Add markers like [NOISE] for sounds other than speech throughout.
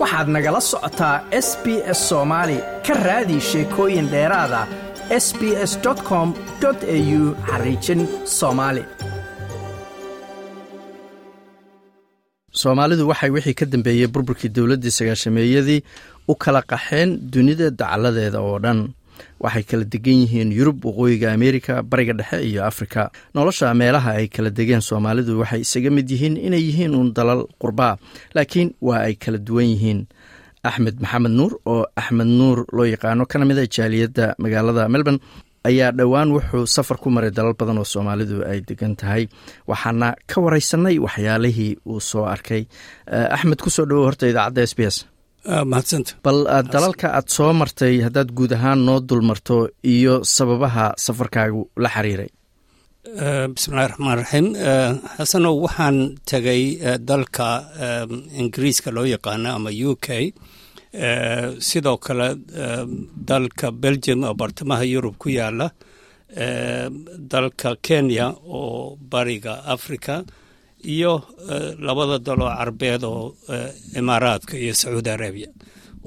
waxaad nagala socotaa s b s soomaali ka raadi sheekooyin dheeraada s b s com au xariijin soomaali soomaalidu waxay wixii ka dambeeyey burburkii dowladdii sagaashameeyadii u kala qaxeen dunida dacaladeeda oo dhan waxay kala degan yihiin yurub waqooyiga ameerika bariga dhexe iyo afrika. Nolosha meelaha ay kala degeen soomaalidu waxay isaga mid yihiin inay yihiin uun dalal qurbaa laakiin waa ay kala duwan yihiin. Axmed maxamed nuur oo axmed nuur loo yaqaano kana mid a jaaliyadda magaalada melbourne ayaa dhowaan wuxuu safar ku maray dalal badan oo soomaalidu ay degan tahay. Waxaana ka wareysanay waxyaalihii uu soo arkay. Axmed ku soo dhowow horta idaacadda s b s bal dalalka aad soo martay haddaad guud ahaan noo dul marto iyo sababaha safarkaagu la xiriiray. Bismillahi raxmaan raxiim xasanow waxaan tegay dalka ingiriiska loo yaqaano ama u k. Sidoo kale dalka belgium oo bartamaha yurub ku yaalla dalka kenya oo bariga africa iyo labada dal oo carbeed oo imaaraadka iyo sacuudi arabiya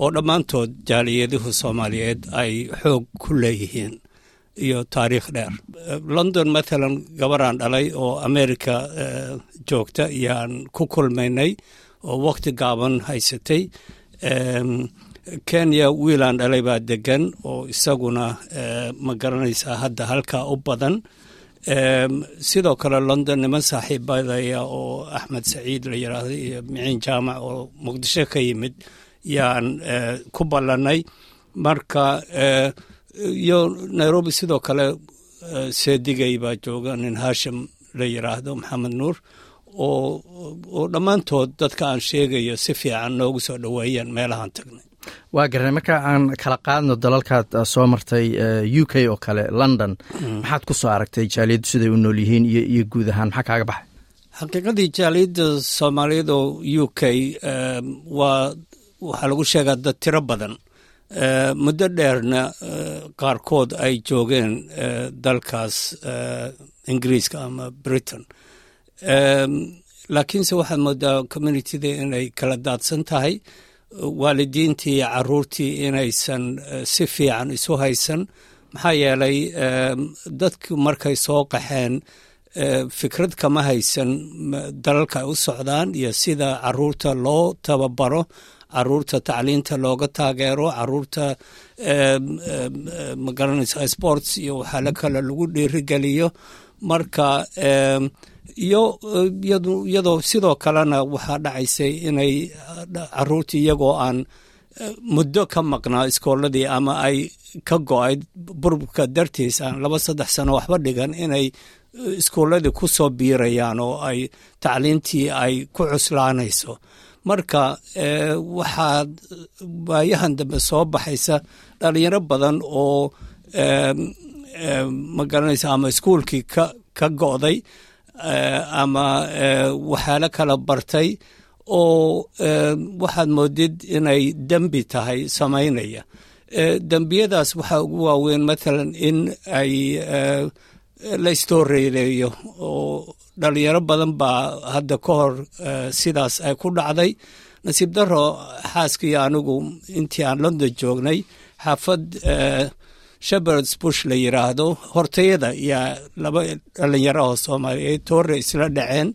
oo dhammaantood jaaliyaduhu soomaaliyeed ay xoog ku leeyihiin iyo taariikh dheer. London mathalan gabaraan dhalay oo america joogta iyaan ku kulmaynay oo wakhti gaaban haysatay. Kenya wiilaan dhalay baa degan oo isaguna ma garanaysaa hadda halkaa u badan sidoo kale london niman saaxiibadaya oo axmed saciid la yidhaahdo iyo miciin jaamac oo muqdisho ka yimid yaan ku ballannay marka iyo nairobi sidoo kale seedigay baa jooga nin haashim la yidhaahdo maxamed nuur oo dhammaantood dadka aan sheegayo si fiican noogu soo dhoweeyeen meelahaan tagnay waa garnay marka aan kala qaadno dalalkaad soo martay u k oo kale london. Maxaad ku soo aragtay jaaliyaddu siday u nool yihiin iyo guud ahaan? Maxaa kaaga baxay? Xaqiiqadii jaaliyadda soomaaliyeed oo u k waa waxaa lagu sheegaa dad tiro badan. Muddo dheerna qaarkood ay joogeen dalkaas ingiriiska ama britain. Laakiinse waxaad moodaa communitida inay kala daadsan tahay waalidiintii iyo caruurtii inaysan si fiican isu haysan. Maxaa yeelay dadku markay soo qaxeen fikrad kama haysan dalalka ay u socdaan iyo sida carruurta loo tababaro carruurta tacliinta looga taageero carruurta magaranaysa sports iyo waxaala kale lagu dhiirigeliyo. Marka iyo iyadoo sidoo kalena waxaa dhacaysay inay caruurtii iyagoo aan muddo ka maqnaa iskooladii ama ay ka go'ay burburka dartiis aan laba saddex sano waxba dhigan inay iskooladii ku soo biirayaan oo ay tacliintii ay ku cuslaanayso. Marka waxaa waayahan dambe soo baxaysa dhalinyaro badan oo ma garanaysa ama iskuolkii ka go'day ama waxyaalo kala bartay oo waxaad moodid inay dembi tahay samaynaya. Dembiyadaas waxaa ugu waaweyn mathalan in ay la istooreeleeyo oo dhalinyaro badan baa hadda ka hor sidaas ay ku dhacday. Nasiib daro xaaskii anigu intii aan london joognay xaafad shepards bush la yidhaahdo hortayada yaa laba dhalinyaro oo soomaaliyeed toore isla dhaceen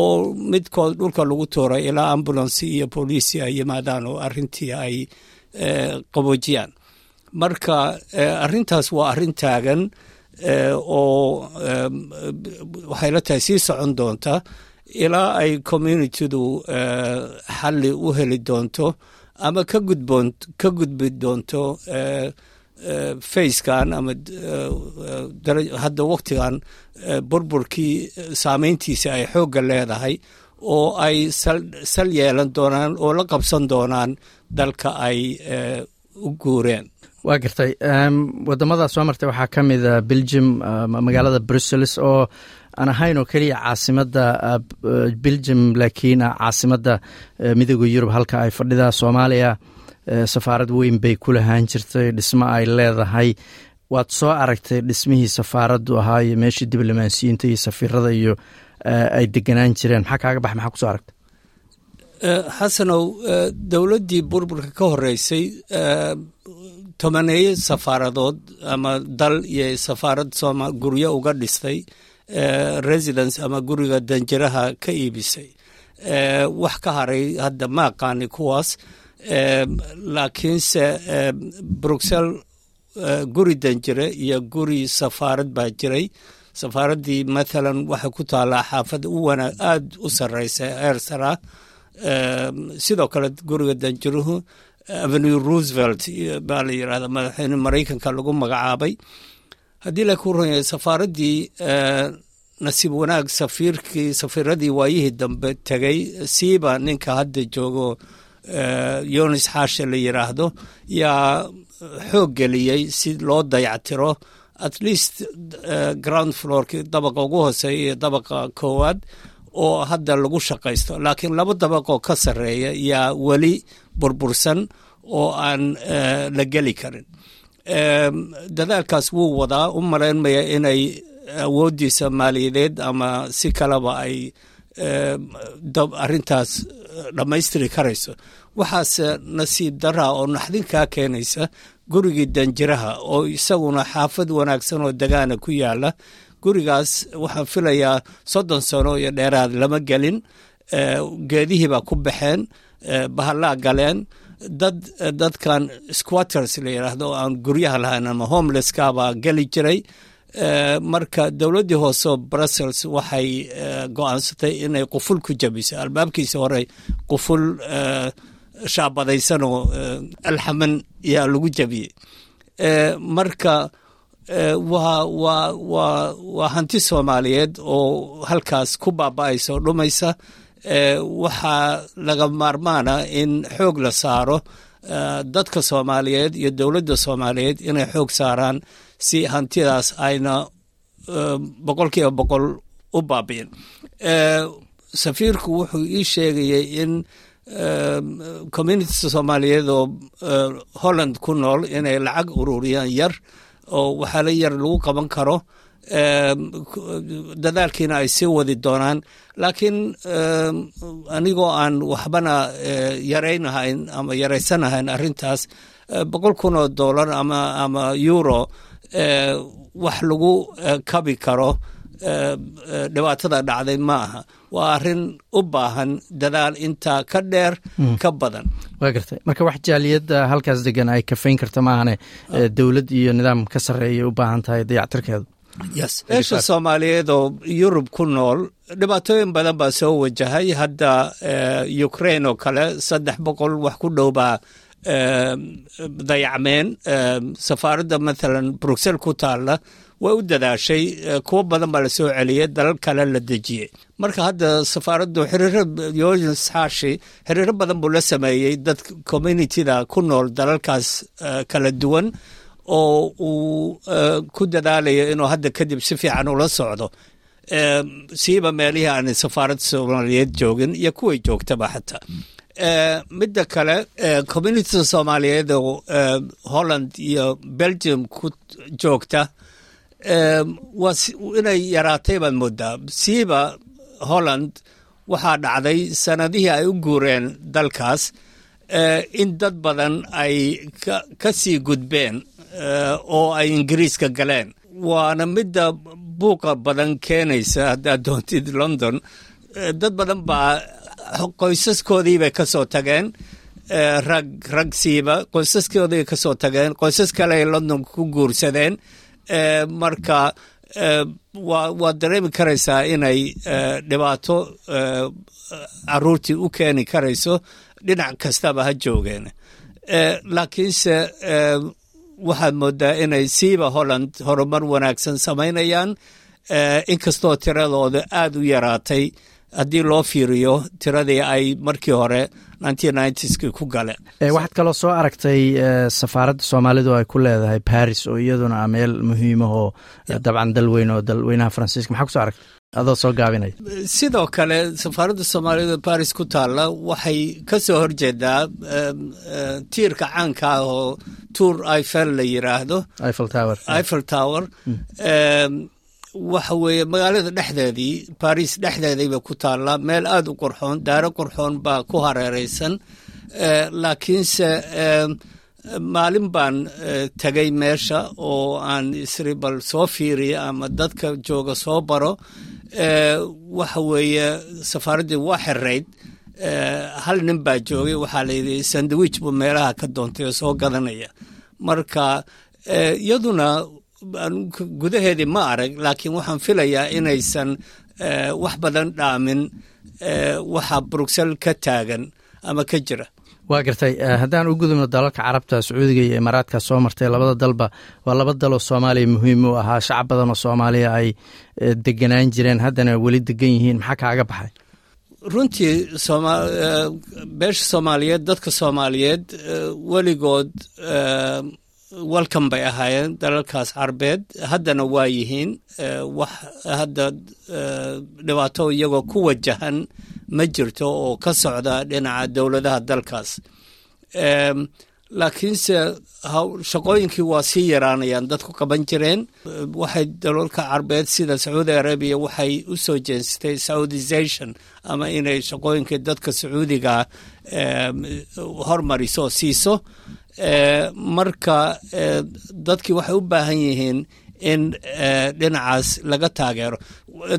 oo midkood dhulka lagu tooray ilaa ambulansi iyo booliisi ay yimaadaan oo arrintii ay qaboojiyaan. Marka arrintaas waa arrin taagan oo waxay la tahay sii socon doonta ilaa ay communitidu xalli u heli doonto ama ka gudboon ka gudbi doonto fayskan ama hadda waktigan burburkii saameyntiisa ay xoogga leedahay oo ay sal yeelan doonaan oo la qabsan doonaan dalka ay u guureen. Waa gartay. Wadamada soo martay waxaa ka mida belgium magaalada brussels oo aan ahayn oo keliya caasimadda belgium laakiin caasimadda midooda yurub halka ay fadhida soomaaliya safaarad weyn bay ku lahaan jirtay dhismo ay leedahay. Waad soo aragtay dhismihii safaaraddu ahaa iyo meeshii diblomaasiyiinta iyo safiirada iyo ay deganaan jireen. Maxaa kaaga bax maxaa ku soo aragtay? Xasanow dowladdii burburka ka horeysay tobaneeye safaaradood ama dal iyo safaarad sooma guryo uga dhistay residence ama guriga danjiraha ka iibisay. Wax ka haray hadda ma aqaani kuwaas laakiinse bruxelles guri danjire iyo guri safaarad baa jiray. Safaaraddii mathalan waxay ku taallaa xaafad u wanaag aada u sarreysa heer sidoo kale guriga danjiruhu avenue roosevelt baa la yidhahda madaxweyne maraykanka lagu magacaabay. Haddii la ku ronyay safaaraddii nasiib wanaag safiirkii safiiradii waayihii dambe tegey siiba ninka hadda joogo yonis xaashe la yidhaahdo yaa xoog geliyey si loo dayactiro at least ground floorki dabaqa ugu hooseeya iyo dabaqa koowaad oo hadda lagu shaqaysto. Laakiin laba dabaqoo ka sarreeya yaa weli burbursan oo aan la geli karin. Dadaalkaas wuu wadaa. U malaynmaya inay awooddiisa maaliyadeed ama si kaleba ay arrintaas dhammaystiri karayso. Waxaase nasiib daraa oo naxdinkaa keenaysa gurigii danjiraha oo isaguna xaafad wanaagsan oo degaana ku yaalla gurigaas waxaan filayaa soddon sano iyo dheeraad lama gelin. Geedihii baa ku baxeen bahallaa galeen. Dad dadkan squatters la yidhaahdo oo aan guryaha lahayn ama homelesskabaa geli jiray marka dowladdii hooseo brussels waxay go'aansatay inay quful ku jabiso albaabkiisa hore quful shaabadaysanoo alxaman yaa lagu jabiyey marka waa hanti soomaaliyeed oo halkaas ku baaba'aysa oo dhumaysa waxaa laga maarmaana in xoog la saaro dadka soomaaliyeed iyo dowladda soomaaliyeed inay xoog saaraan si hantidaas ayna boqol kiiba boqol u baabi'in safiirku wuxuu ii sheegayay in communitisa soomaaliyeed oo holland ku nool inay lacag ururiyaan yar oo waxaala yar lagu qaban karo dadaalkiina ay sii wadi doonaan. Laakiin anigoo aan waxbana yaraynahayn ama yaraysanahayn arrintaas boqol kun oo dollar ama ama euro wax lagu kabi karo dhibaatada dhacday ma aha waa arrin u baahan dadaal intaa ka dheer ka badan. Waa gartay. Marka wax jaaliyadda halkaas degan ay kafayn karta maahane dowlad iyo nidaam ka sarreeyay u baahan tahay dayactirkeedu. Yes. Beesha soomaaliyeed oo yurub ku nool dhibaatooyin badan baa soo wajahay hadda ukraine oo kale saddex boqol wax ku dhow baa dayacmeen safaaradda mathalan bruxelles ku taalla way u dadaashay kuwo badan baa la soo dalal kale la dejiyey marka hadda safaaraddu xiriiro yonis xaashi xiriiro badan buu la sameeyey dad communitida ku nool dalalkaas kala duwan oo uu ku dadaalayo inuu hadda kadib si fiican ula socdo. Siiba meelihii aan safaaradda soomaaliyeed joogin iyo kuway joogtaba xataa midda kale communitida soomaaliyeed oo holland iyo belgium ku joogta waa inay yaraatay baad moodaa siiba holland waxaa dhacday sanadihii ay u guureen dalkaas in dad badan ay ka sii gudbeen oo ay ingiriiska galeen. Waana midda buuqa badan keenaysa haddaad doontid london dad badan baa qoysaskoodii bay ka soo tageen rag rag siiba qoysaskoodii ka soo tageen qoysas kale ay london ku guursadeen marka waad dareemi karaysaa inay dhibaato caruurtii u keeni karayso dhinac kastaba ha joogeen. Laakiinse waxaad moodaa inay siiba holland horumar wanaagsan samaynayaan inkastoo tiradooda aada u yaraatay haddii loo fiiriyo tiradii ay markii hore ku galeen. Waxaad kaloo soo aragtay safaaradda soomaalidu ay ku leedahay baris oo iyaduna a meel muhiimahoo dabcan dalweyn oo dalweynaha faransiiska. Maxaa ku soo aragtay? Adoo soo gaabinaya sidoo kale safaaradda soomaaliyed oo baris ku taalla waxay ka soo horjeedaa tiirka caanka ah oo tour ifel la yiraahdo. Ifel tower. Ifel tower waxa weeye magaalada dhexdeedii baris dhexdeedii bay ku taallaa meel aada u qurxoon daaro qurxoon baa ku hareereysan laakiinse maalin baan tegay meesha oo aan isri bal soo fiiriya ama dadka jooga soo baro waxa weeye safaaraddii waa xirayd hal nin baa joogay waxaa layidhi sandwich buu meelaha ka doontay oo soo gadanaya. Marka iyaduna gudaheedii ma arag laakiin waxaan filayaa inaysan wax badan dhaamin waxa bruxel ka taagan ama ka jira. Waa gartay haddaan u gudubno dalalka carabta sacuudiga iyo imaaraadka soo martay labada dalba waa laba daloo soomaaliya muhiim u ahaa. Shacab badan oo soomaaliya ay deganaan jireen haddana weli degan yihiin. Maxaa kaaga baxay? Runtii beesha soomaaliyeed dadka soomaaliyeed weligood welcome bay ahaayeen dalalkaas carbeed haddana waa yihiin wax hadda dhibaato iyagoo ku wajahan ma jirto oo ka socda dhinaca dowladaha dalkaas laakiinse shaqooyinkii waa sii yaraanayaan dadku qaban jireen. Waxay dalalka carbeed sida sacuudi arabiya waxay u soo jeensatay saudization ama inay shaqooyinkii dadka sacuudiga hormariso siiso. Marka dadkii waxay u baahan yihiin in dhinacaas laga taageero.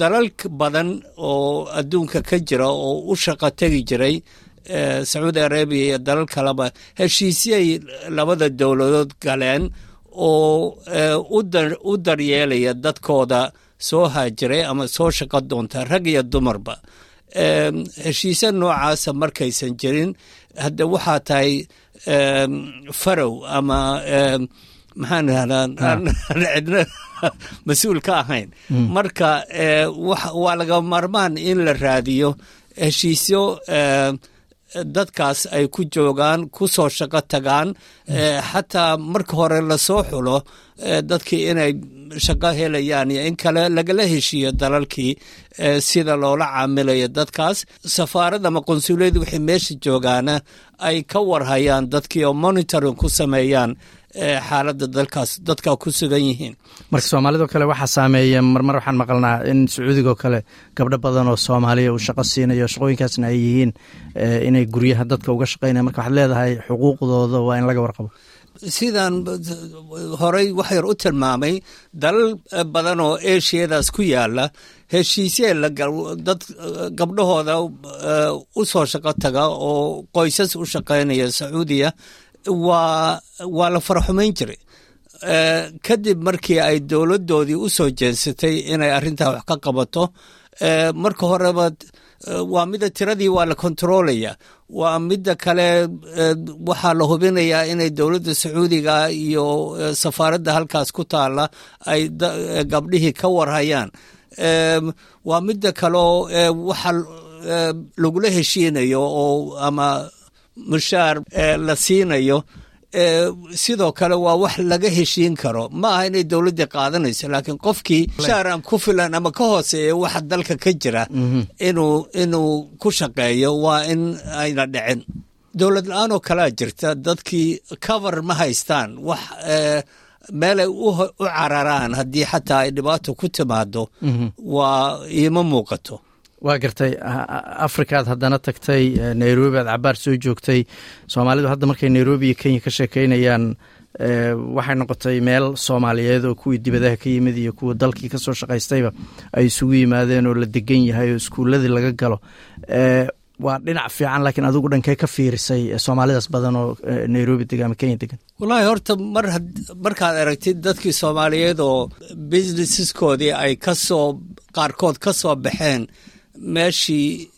Dalal badan oo adduunka ka jira oo u shaqo tegi jiray sacuudi arabiya iyo dalal kaleba heshiisyay labada dowladood galeen oo u daryeelaya dadkooda soo haajiray ama soo shaqo doonta rag iyo dumarba. Heshiisya noocaasa markaysan jirin hadda waxaa tahay farow ama maxaan idhahdaa cidna mas'uul ka ahayn. Marka waa laga maarmaan in la raadiyo heshiisyo dadkaas ay ku joogaan ku soo shaqo tagaan xataa marka hore la soo xulo dadkii inay shaqo helayaan iyo in kale lagala heshiiyo dalalkii sida loola caamilayo dadkaas. Safaarad ama qonsuliyadu waxay meesha joogaana ay ka warhayaan dadkii oo monitoring ku sameeyaan xaaladda dalkaas dadka ku sugan yihiin. Marka soomaalidoo kale waxaa saameeya marmar waxaan maqalnaa in sacuudigoo kale gabdho badan oo soomaaliya uu shaqo siinayo shaqooyinkaasna ay yihiin inay guryaha dadka uga shaqaynaya marka waxaad leedahay xuquuqdooda waa in laga warqabo. Sidaan horey wax yar u tilmaamay dalal badan oo eshiyadaas ku yaalla heshiisye dad gabdhahooda u soo shaqo taga oo qoysas u shaqaynaya sacuudiya waa waa la faraxumayn jiray. Kadib markii ay dowladdoodii u soo jeensatay inay arrintaa wax ka qabato marka horeba waa mida tiradii waa la kontroolaya waa midda kale waxaa la hubinayaa inay dowladda sacuudiga iyo safaaradda halkaas ku taala ay gabdhihii ka warhayaan. Waa midda kaleo waxa lagula heshiinayo oo ama mushaar la siinayo sidoo kale waa wax laga heshiin karo. Ma aha inay dowladdii qaadanayso laakiin qofkii mushaaran ku filan ama ka hooseeya waxa dalka ka jira inuu inuu ku shaqeeyo waa in ayna dhicin. Dowlad la'aan oo kalea jirta dadkii cover ma haystaan. Wax meelay u cararaan haddii xataa ay dhibaato ku timaado waa iima muuqato waa gartay afrikaad haddana tagtay nairobi aad cabaar soo joogtay. Soomaalidu hadda markay nairobi iyo kenya ka sheekeynayaan waxay noqotay meel soomaaliyeed oo kuwii dibadaha ka yimid iyo kuwa dalkii ka soo shaqaystayba ay isugu yimaadeen oo la degan yahay oo iskuuladii laga galo. Waa dhinac fiican laakiin adigu dhankee ka fiirisay soomaalidaas badan oo nairobi degan ama kenya degan? Wallaahi horta mar markaad aragtid dadkii soomaaliyeed oo businesseskoodii ay ka soo qaarkood ka soo baxeen meeshii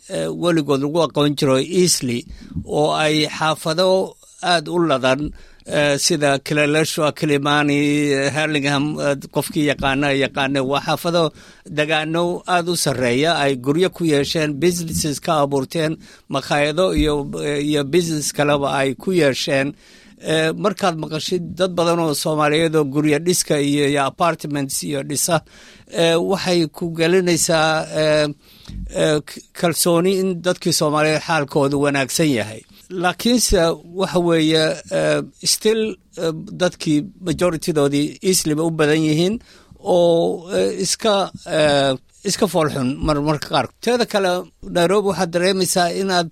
weligood lagu aqoon jiro easly oo ay xaafado aada u ladan sida kilaleshua kilimani herlingham qofkii yaqaana yaqaane waa xaafado degaano aada u sarreeya ay guryo ku yeesheen businesses ka abuurteen makhaayado iyo iyo business kaleba ay ku yeesheen. Markaad maqashid dad badan oo soomaaliyeed oo guryo dhiska iyo iyo apartments iyo dhisa waxay ku gelinaysaa kalsooni in dadkii soomaaliyeed xaalkooda wanaagsan yahay. Laakiinse waxa weeye still dadkii majoritidoodii easliba u badan yihiin oo iska iska foolxun marmarka qaar. Teeda kale nairobi waxaad dareemaysaa inaad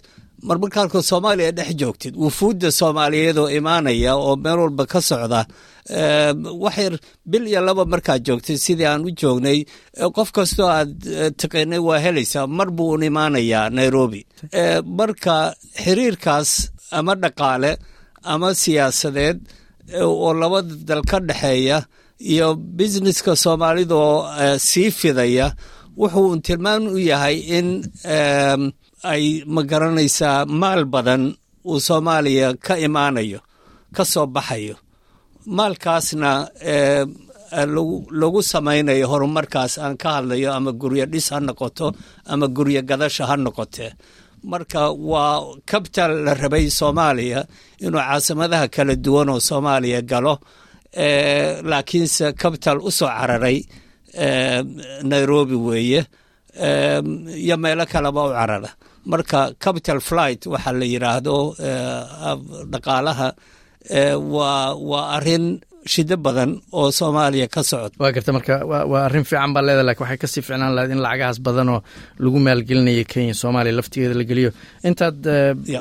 marmarka qaarkood soomaaliya dhex joogtid. Wufuudda soomaaliyeed oo imaanaya oo meel walba ka socda wax yar bil iyo laba markaad joogtid sidii aan u joognay. Qof kastoo aad taqaanay waa helaysaa mar buu un imaanayaa nairobi. Marka xiriirkaas ama dhaqaale ama siyaasadeed oo labada dal ka dhexeeya iyo businesska soomaalida oo sii fidaya wuxuu tilmaan u yahay in ay ma garanaysaa maal badan uu soomaaliya ka imaanayo ka soo baxayo. Maalkaasna lagu samaynayo horumarkaas aan ka hadlayo ama guryo dhis ha noqoto ama guryo gadasha ha noqotee marka waa capital la rabay soomaaliya inuu caasimadaha kala duwan oo soomaaliya galo laakiinse capital u soo cararay nairobi weeye iyo meelo kaleba u carara marka capital flight waxaa la yidhaahdo dhaqaalaha waa waa arrin shido badan oo soomaaliya ka socod. Waa garta marka waa arrin fiican baa leeda laakiin waxay ka sii ficnaan lahayd in lacagahaas badanoo lagu maalgelinaya kenya soomaaliya laftigeeda la geliyo. Intaad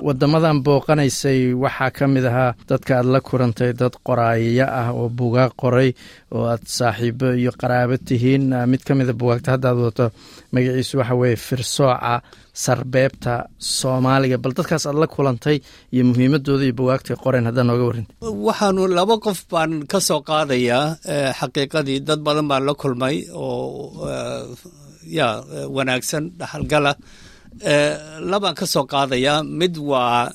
wadamadan booqanaysay waxaa ka mid ahaa dadka aad la kurantay dad qoraaya ah oo bugaag qoray oo aad saaxiibo iyo qaraabo tihiin. Mid ka mida bugaagta hadda aad wadato magaciisu waxa weeye firsooca sarbeebta soomaaliga. Bal dadkaas aad la kulantay iyo muhiimadooda iyo bugaagtay qoreen haddaa nooga warinta waxaanu laba qof baan ka soo qaadayaa xaqiiqadii dad badan baan la kulmay oo ya wanaagsan dhaxalgala. Labaan ka soo qaadayaa. Mid waa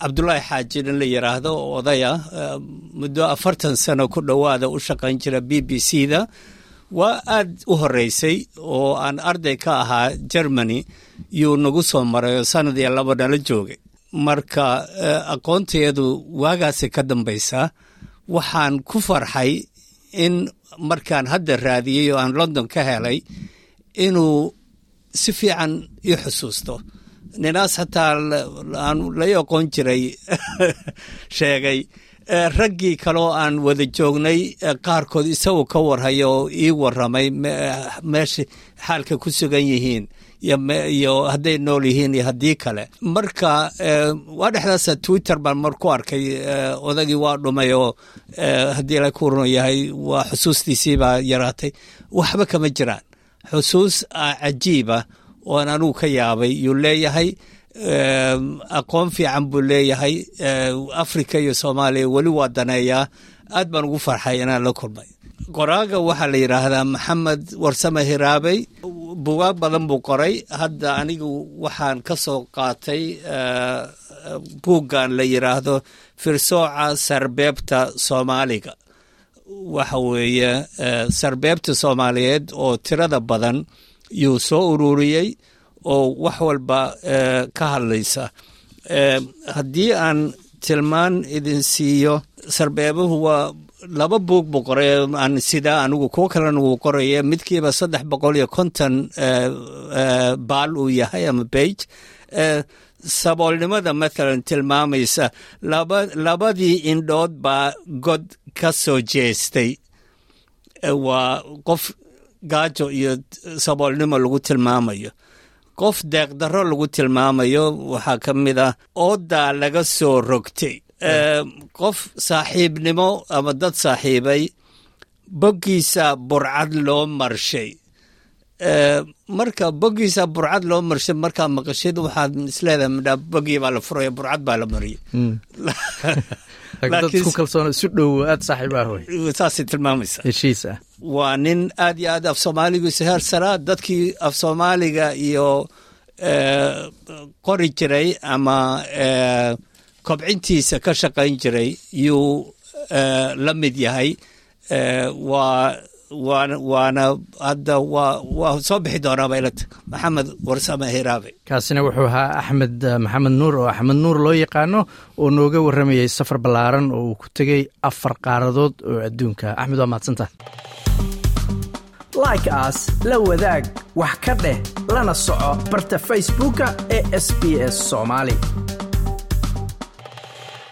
cabdulaahi xaaji in la yidhaahdo oo odaya muddo afartan sano ku dhowaada u shaqayn jira b b c da waa aad u horeysay oo aan arday ka ahaa germany yuu nagu soo maray oo sanad iyo laba nala joogay marka aqoonteedu waagaasi ka dambaysaa waxaan ku farxay in markaan hadda raadiyey oo aan london ka helay inuu si fiican ii xusuusto ninaas hataa aan lai aqoon jiray [LAUGHS] sheegay raggii kaleoo aan wada joognay qaarkood isagoo ka warhayo oo ii waramay meesha xaalka ku sugan yihiin iyo hadday nool yihiin iyo haddii kale. Marka waa dhexdaasa twitter baan mar ku arkay odagii waa dhumay oo haddii la ku yahay waa xusuustiisii baa yaraatay. Waxba kama jiraan. Xusuus cajiiba ooan anugu ka yaabay. Yuu leeyahay aqoon fiican buu leeyahay. Africa iyo soomaaliya weli waa daneeyaa. Aad baan ugu farxay inaan la kulmay. Qoraaga waxaa la yidhaahdaa maxamed warsame hiraabey bugaag badan buu qoray. Hadda anigu waxaan ka soo qaatay buuggan la yidhaahdo firsooca sarbeebta soomaaliga. Waxa weeye sarbeebta soomaaliyeed oo tirada badan yuu soo ururiyey oo wax walba ka hadlaysa. Haddii aan tilmaan idin siiyo sarbeebuhu waa laba buug buu qoray aan sidaa anigu kuwo kalena wuu qoraya midkiiba saddex boqol iyo konton baal uu yahay ama bage saboolnimada mathalan tilmaamaysa labadii indhood baa god ka soo jeestay. Waa qof gaajo iyo saboolnimo lagu tilmaamayo. Qof deeqdarro lagu tilmaamayo waxaa ka mid ah oodaa laga soo rogtay. Qof saaxiibnimo ama dad saaxiibay boggiisa burcad loo marshay. Marka boggiisa burcad loo marshay markaa maqashid waxaad isleedahay midhaa boggii baa la furaya burcad baa la mariyay [LAUGHS] dhow aad saaxiib ah tilmaamaysaa. Heshiis ah waa nin aad iyo aad af soomaaligiisu heer saraa dadkii af soomaaliga iyo qori jiray ama kobcintiisa ka shaqayn jiray yuu la mid yahay. Waa waana hadda waa soo bixi doonaaba ilata maxamed warsame hiraabe kaasina wuxuu ahaa axmed maxamed nuur oo axmed nuur loo yaqaano oo nooga warramayay safar ballaaran oo uu ku tegey afar qaaradood oo adduunka axmed waa mahadsantaha like aas la wadaag wax ka dheh lana soco barta facebooka ee sb s soomaali